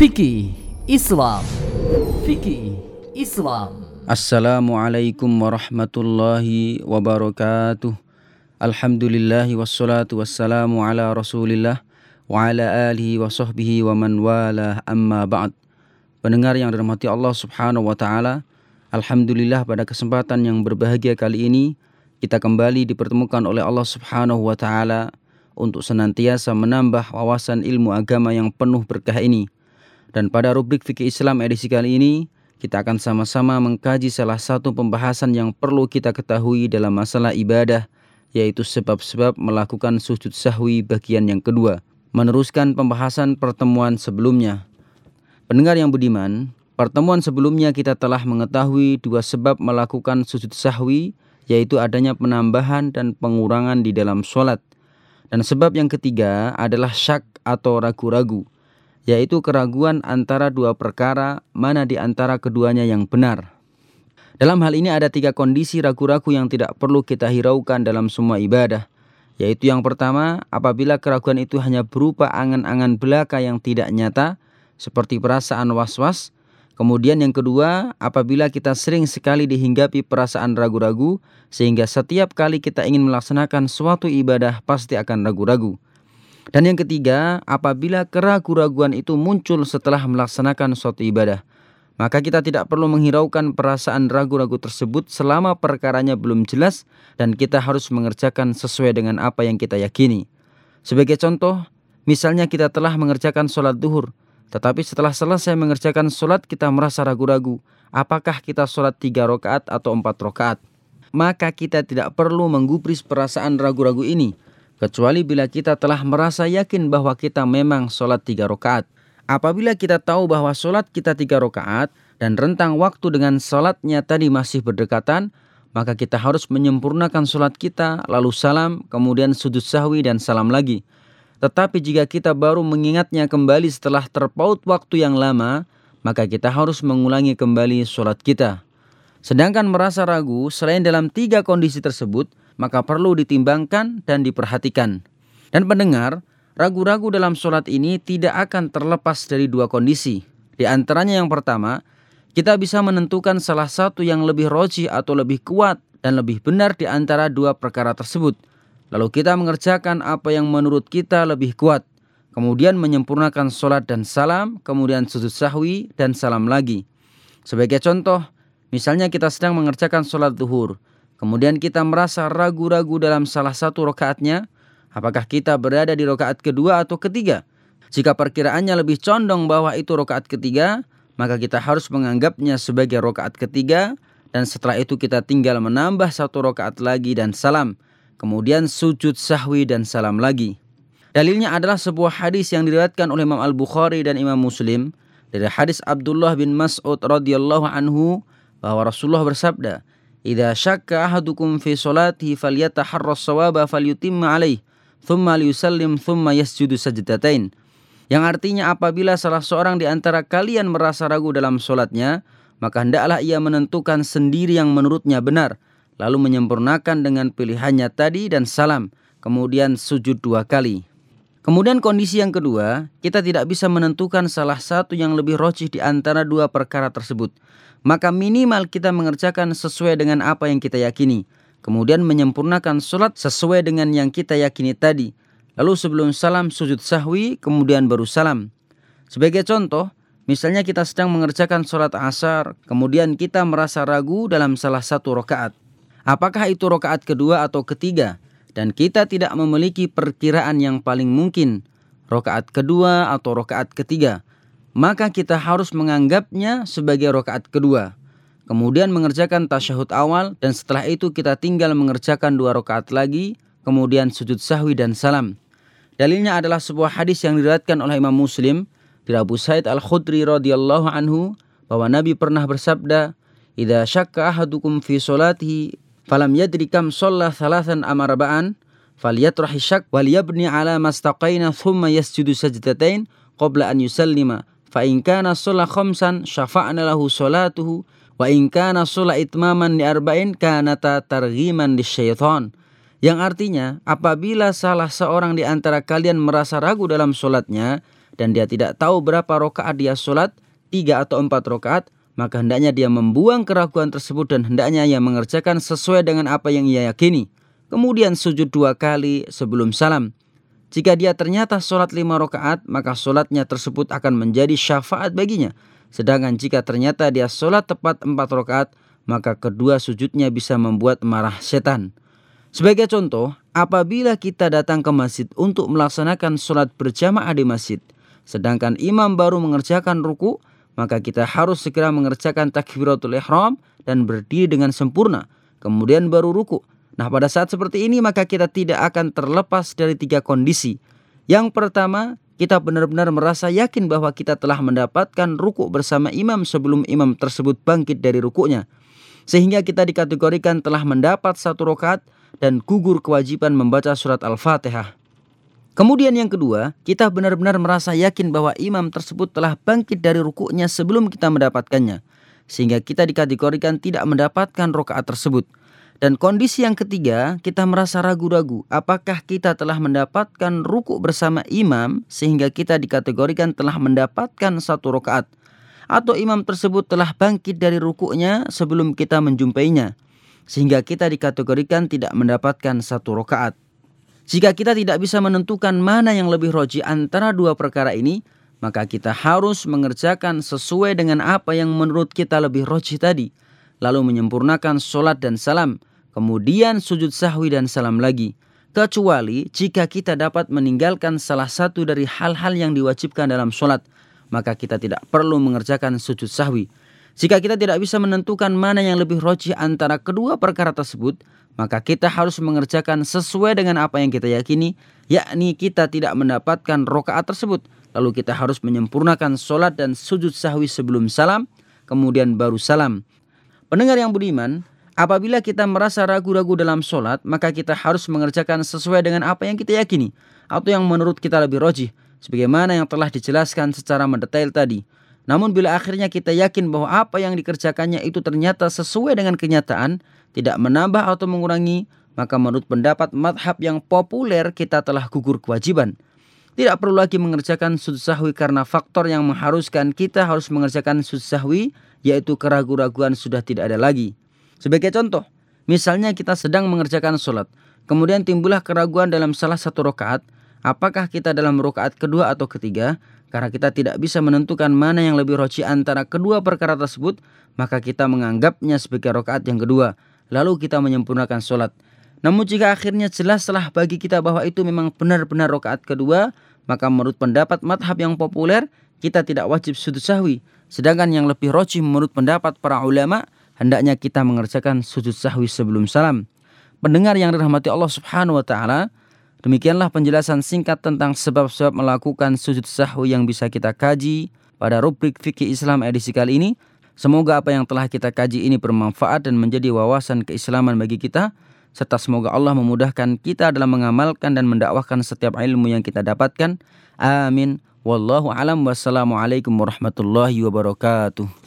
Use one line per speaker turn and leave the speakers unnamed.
Fikih Islam. Fikih Islam.
Assalamualaikum warahmatullahi wabarakatuh. Alhamdulillahi wassalatu wassalamu ala rasulillah Wa ala alihi wa sahbihi wa man wala amma ba'd. Pendengar yang dirahmati Allah subhanahu wa ta'ala Alhamdulillah pada kesempatan yang berbahagia kali ini Kita kembali dipertemukan oleh Allah subhanahu wa ta'ala Untuk senantiasa menambah wawasan ilmu agama yang penuh berkah ini Dan pada rubrik fikih Islam edisi kali ini kita akan sama-sama mengkaji salah satu pembahasan yang perlu kita ketahui dalam masalah ibadah, yaitu sebab-sebab melakukan sujud sahwi bagian yang kedua. Meneruskan pembahasan pertemuan sebelumnya. Pendengar yang budiman, pertemuan sebelumnya kita telah mengetahui dua sebab melakukan sujud sahwi, yaitu adanya penambahan dan pengurangan di dalam sholat. Dan sebab yang ketiga adalah syak atau ragu-ragu yaitu keraguan antara dua perkara mana di antara keduanya yang benar. Dalam hal ini ada tiga kondisi ragu-ragu yang tidak perlu kita hiraukan dalam semua ibadah. Yaitu yang pertama, apabila keraguan itu hanya berupa angan-angan belaka yang tidak nyata, seperti perasaan was-was. Kemudian yang kedua, apabila kita sering sekali dihinggapi perasaan ragu-ragu, sehingga setiap kali kita ingin melaksanakan suatu ibadah pasti akan ragu-ragu. Dan yang ketiga, apabila keraguan-raguan itu muncul setelah melaksanakan suatu ibadah, maka kita tidak perlu menghiraukan perasaan ragu-ragu tersebut selama perkaranya belum jelas dan kita harus mengerjakan sesuai dengan apa yang kita yakini. Sebagai contoh, misalnya kita telah mengerjakan sholat duhur, tetapi setelah selesai mengerjakan sholat kita merasa ragu-ragu, apakah kita sholat tiga rakaat atau empat rakaat? Maka kita tidak perlu menggubris perasaan ragu-ragu ini, kecuali bila kita telah merasa yakin bahwa kita memang sholat tiga rakaat. Apabila kita tahu bahwa sholat kita tiga rakaat dan rentang waktu dengan sholatnya tadi masih berdekatan, maka kita harus menyempurnakan sholat kita, lalu salam, kemudian sujud sahwi dan salam lagi. Tetapi jika kita baru mengingatnya kembali setelah terpaut waktu yang lama, maka kita harus mengulangi kembali sholat kita. Sedangkan merasa ragu, selain dalam tiga kondisi tersebut, maka perlu ditimbangkan dan diperhatikan. Dan pendengar, ragu-ragu dalam sholat ini tidak akan terlepas dari dua kondisi. Di antaranya yang pertama, kita bisa menentukan salah satu yang lebih roji atau lebih kuat dan lebih benar di antara dua perkara tersebut. Lalu kita mengerjakan apa yang menurut kita lebih kuat. Kemudian menyempurnakan sholat dan salam, kemudian sujud sahwi dan salam lagi. Sebagai contoh, misalnya kita sedang mengerjakan sholat zuhur kemudian kita merasa ragu-ragu dalam salah satu rokaatnya, apakah kita berada di rokaat kedua atau ketiga? Jika perkiraannya lebih condong bahwa itu rokaat ketiga, maka kita harus menganggapnya sebagai rokaat ketiga, dan setelah itu kita tinggal menambah satu rokaat lagi dan salam, kemudian sujud sahwi dan salam lagi. Dalilnya adalah sebuah hadis yang diriwayatkan oleh Imam Al-Bukhari dan Imam Muslim dari hadis Abdullah bin Mas'ud radhiyallahu anhu bahwa Rasulullah bersabda, Idza syakka ahadukum fi salatihi falyataharra as-sawaba falyutimma alaih thumma liyusallim thumma yasjudu sajdatain. Yang artinya apabila salah seorang di antara kalian merasa ragu dalam solatnya, maka hendaklah ia menentukan sendiri yang menurutnya benar, lalu menyempurnakan dengan pilihannya tadi dan salam, kemudian sujud dua kali. Kemudian kondisi yang kedua, kita tidak bisa menentukan salah satu yang lebih rojih di antara dua perkara tersebut maka minimal kita mengerjakan sesuai dengan apa yang kita yakini. Kemudian menyempurnakan sholat sesuai dengan yang kita yakini tadi. Lalu sebelum salam sujud sahwi, kemudian baru salam. Sebagai contoh, misalnya kita sedang mengerjakan sholat asar, kemudian kita merasa ragu dalam salah satu rokaat. Apakah itu rokaat kedua atau ketiga? Dan kita tidak memiliki perkiraan yang paling mungkin, rokaat kedua atau rokaat ketiga maka kita harus menganggapnya sebagai rokaat kedua. Kemudian mengerjakan tasyahud awal dan setelah itu kita tinggal mengerjakan dua rokaat lagi, kemudian sujud sahwi dan salam. Dalilnya adalah sebuah hadis yang diriwayatkan oleh Imam Muslim dari Abu Said Al-Khudri radhiyallahu anhu bahwa Nabi pernah bersabda, "Idza syakka ahadukum fi salatihi falam yadri kam shalla thalathan amarba'an falyatrahi syak wal yabni ala mastaqaina thumma yasjudu sajdatain qabla an yusallima. Fa in kana sholat khamsan syafa'na lahu sholatuhu wa in kana sholat itmaman li arba'in kanata targhiman syaitan. Yang artinya apabila salah seorang di antara kalian merasa ragu dalam sholatnya dan dia tidak tahu berapa rokaat dia sholat, tiga atau empat rokaat, maka hendaknya dia membuang keraguan tersebut dan hendaknya ia mengerjakan sesuai dengan apa yang ia yakini. Kemudian sujud dua kali sebelum salam. Jika dia ternyata sholat lima rakaat, maka sholatnya tersebut akan menjadi syafaat baginya. Sedangkan jika ternyata dia sholat tepat empat rakaat, maka kedua sujudnya bisa membuat marah setan. Sebagai contoh, apabila kita datang ke masjid untuk melaksanakan sholat berjamaah di masjid, sedangkan imam baru mengerjakan ruku, maka kita harus segera mengerjakan takbiratul ihram dan berdiri dengan sempurna, kemudian baru ruku. Nah, pada saat seperti ini maka kita tidak akan terlepas dari tiga kondisi. Yang pertama, kita benar-benar merasa yakin bahwa kita telah mendapatkan ruku bersama imam sebelum imam tersebut bangkit dari rukunya. Sehingga kita dikategorikan telah mendapat satu rakaat dan gugur kewajiban membaca surat Al-Fatihah. Kemudian yang kedua, kita benar-benar merasa yakin bahwa imam tersebut telah bangkit dari rukuknya sebelum kita mendapatkannya. Sehingga kita dikategorikan tidak mendapatkan rokaat tersebut. Dan kondisi yang ketiga, kita merasa ragu-ragu apakah kita telah mendapatkan ruku bersama imam sehingga kita dikategorikan telah mendapatkan satu rokaat. Atau imam tersebut telah bangkit dari rukuknya sebelum kita menjumpainya. Sehingga kita dikategorikan tidak mendapatkan satu rokaat. Jika kita tidak bisa menentukan mana yang lebih roji antara dua perkara ini, maka kita harus mengerjakan sesuai dengan apa yang menurut kita lebih roji tadi. Lalu menyempurnakan sholat dan salam kemudian sujud sahwi dan salam lagi. Kecuali jika kita dapat meninggalkan salah satu dari hal-hal yang diwajibkan dalam sholat, maka kita tidak perlu mengerjakan sujud sahwi. Jika kita tidak bisa menentukan mana yang lebih rojih antara kedua perkara tersebut, maka kita harus mengerjakan sesuai dengan apa yang kita yakini, yakni kita tidak mendapatkan rokaat tersebut. Lalu kita harus menyempurnakan sholat dan sujud sahwi sebelum salam, kemudian baru salam. Pendengar yang budiman, Apabila kita merasa ragu-ragu dalam sholat, maka kita harus mengerjakan sesuai dengan apa yang kita yakini atau yang menurut kita lebih rojih, sebagaimana yang telah dijelaskan secara mendetail tadi. Namun bila akhirnya kita yakin bahwa apa yang dikerjakannya itu ternyata sesuai dengan kenyataan, tidak menambah atau mengurangi, maka menurut pendapat madhab yang populer kita telah gugur kewajiban. Tidak perlu lagi mengerjakan sujud sahwi karena faktor yang mengharuskan kita harus mengerjakan sujud sahwi, yaitu keraguan-raguan sudah tidak ada lagi. Sebagai contoh, misalnya kita sedang mengerjakan sholat, kemudian timbullah keraguan dalam salah satu rokaat, apakah kita dalam rokaat kedua atau ketiga, karena kita tidak bisa menentukan mana yang lebih roci antara kedua perkara tersebut, maka kita menganggapnya sebagai rokaat yang kedua, lalu kita menyempurnakan sholat. Namun jika akhirnya jelaslah bagi kita bahwa itu memang benar-benar rokaat kedua, maka menurut pendapat madhab yang populer, kita tidak wajib sujud sahwi. Sedangkan yang lebih roci menurut pendapat para ulama, hendaknya kita mengerjakan sujud sahwi sebelum salam. Pendengar yang dirahmati Allah Subhanahu wa taala, demikianlah penjelasan singkat tentang sebab-sebab melakukan sujud sahwi yang bisa kita kaji pada rubrik fikih Islam edisi kali ini. Semoga apa yang telah kita kaji ini bermanfaat dan menjadi wawasan keislaman bagi kita serta semoga Allah memudahkan kita dalam mengamalkan dan mendakwahkan setiap ilmu yang kita dapatkan. Amin. Wallahu alam wassalamualaikum warahmatullahi wabarakatuh.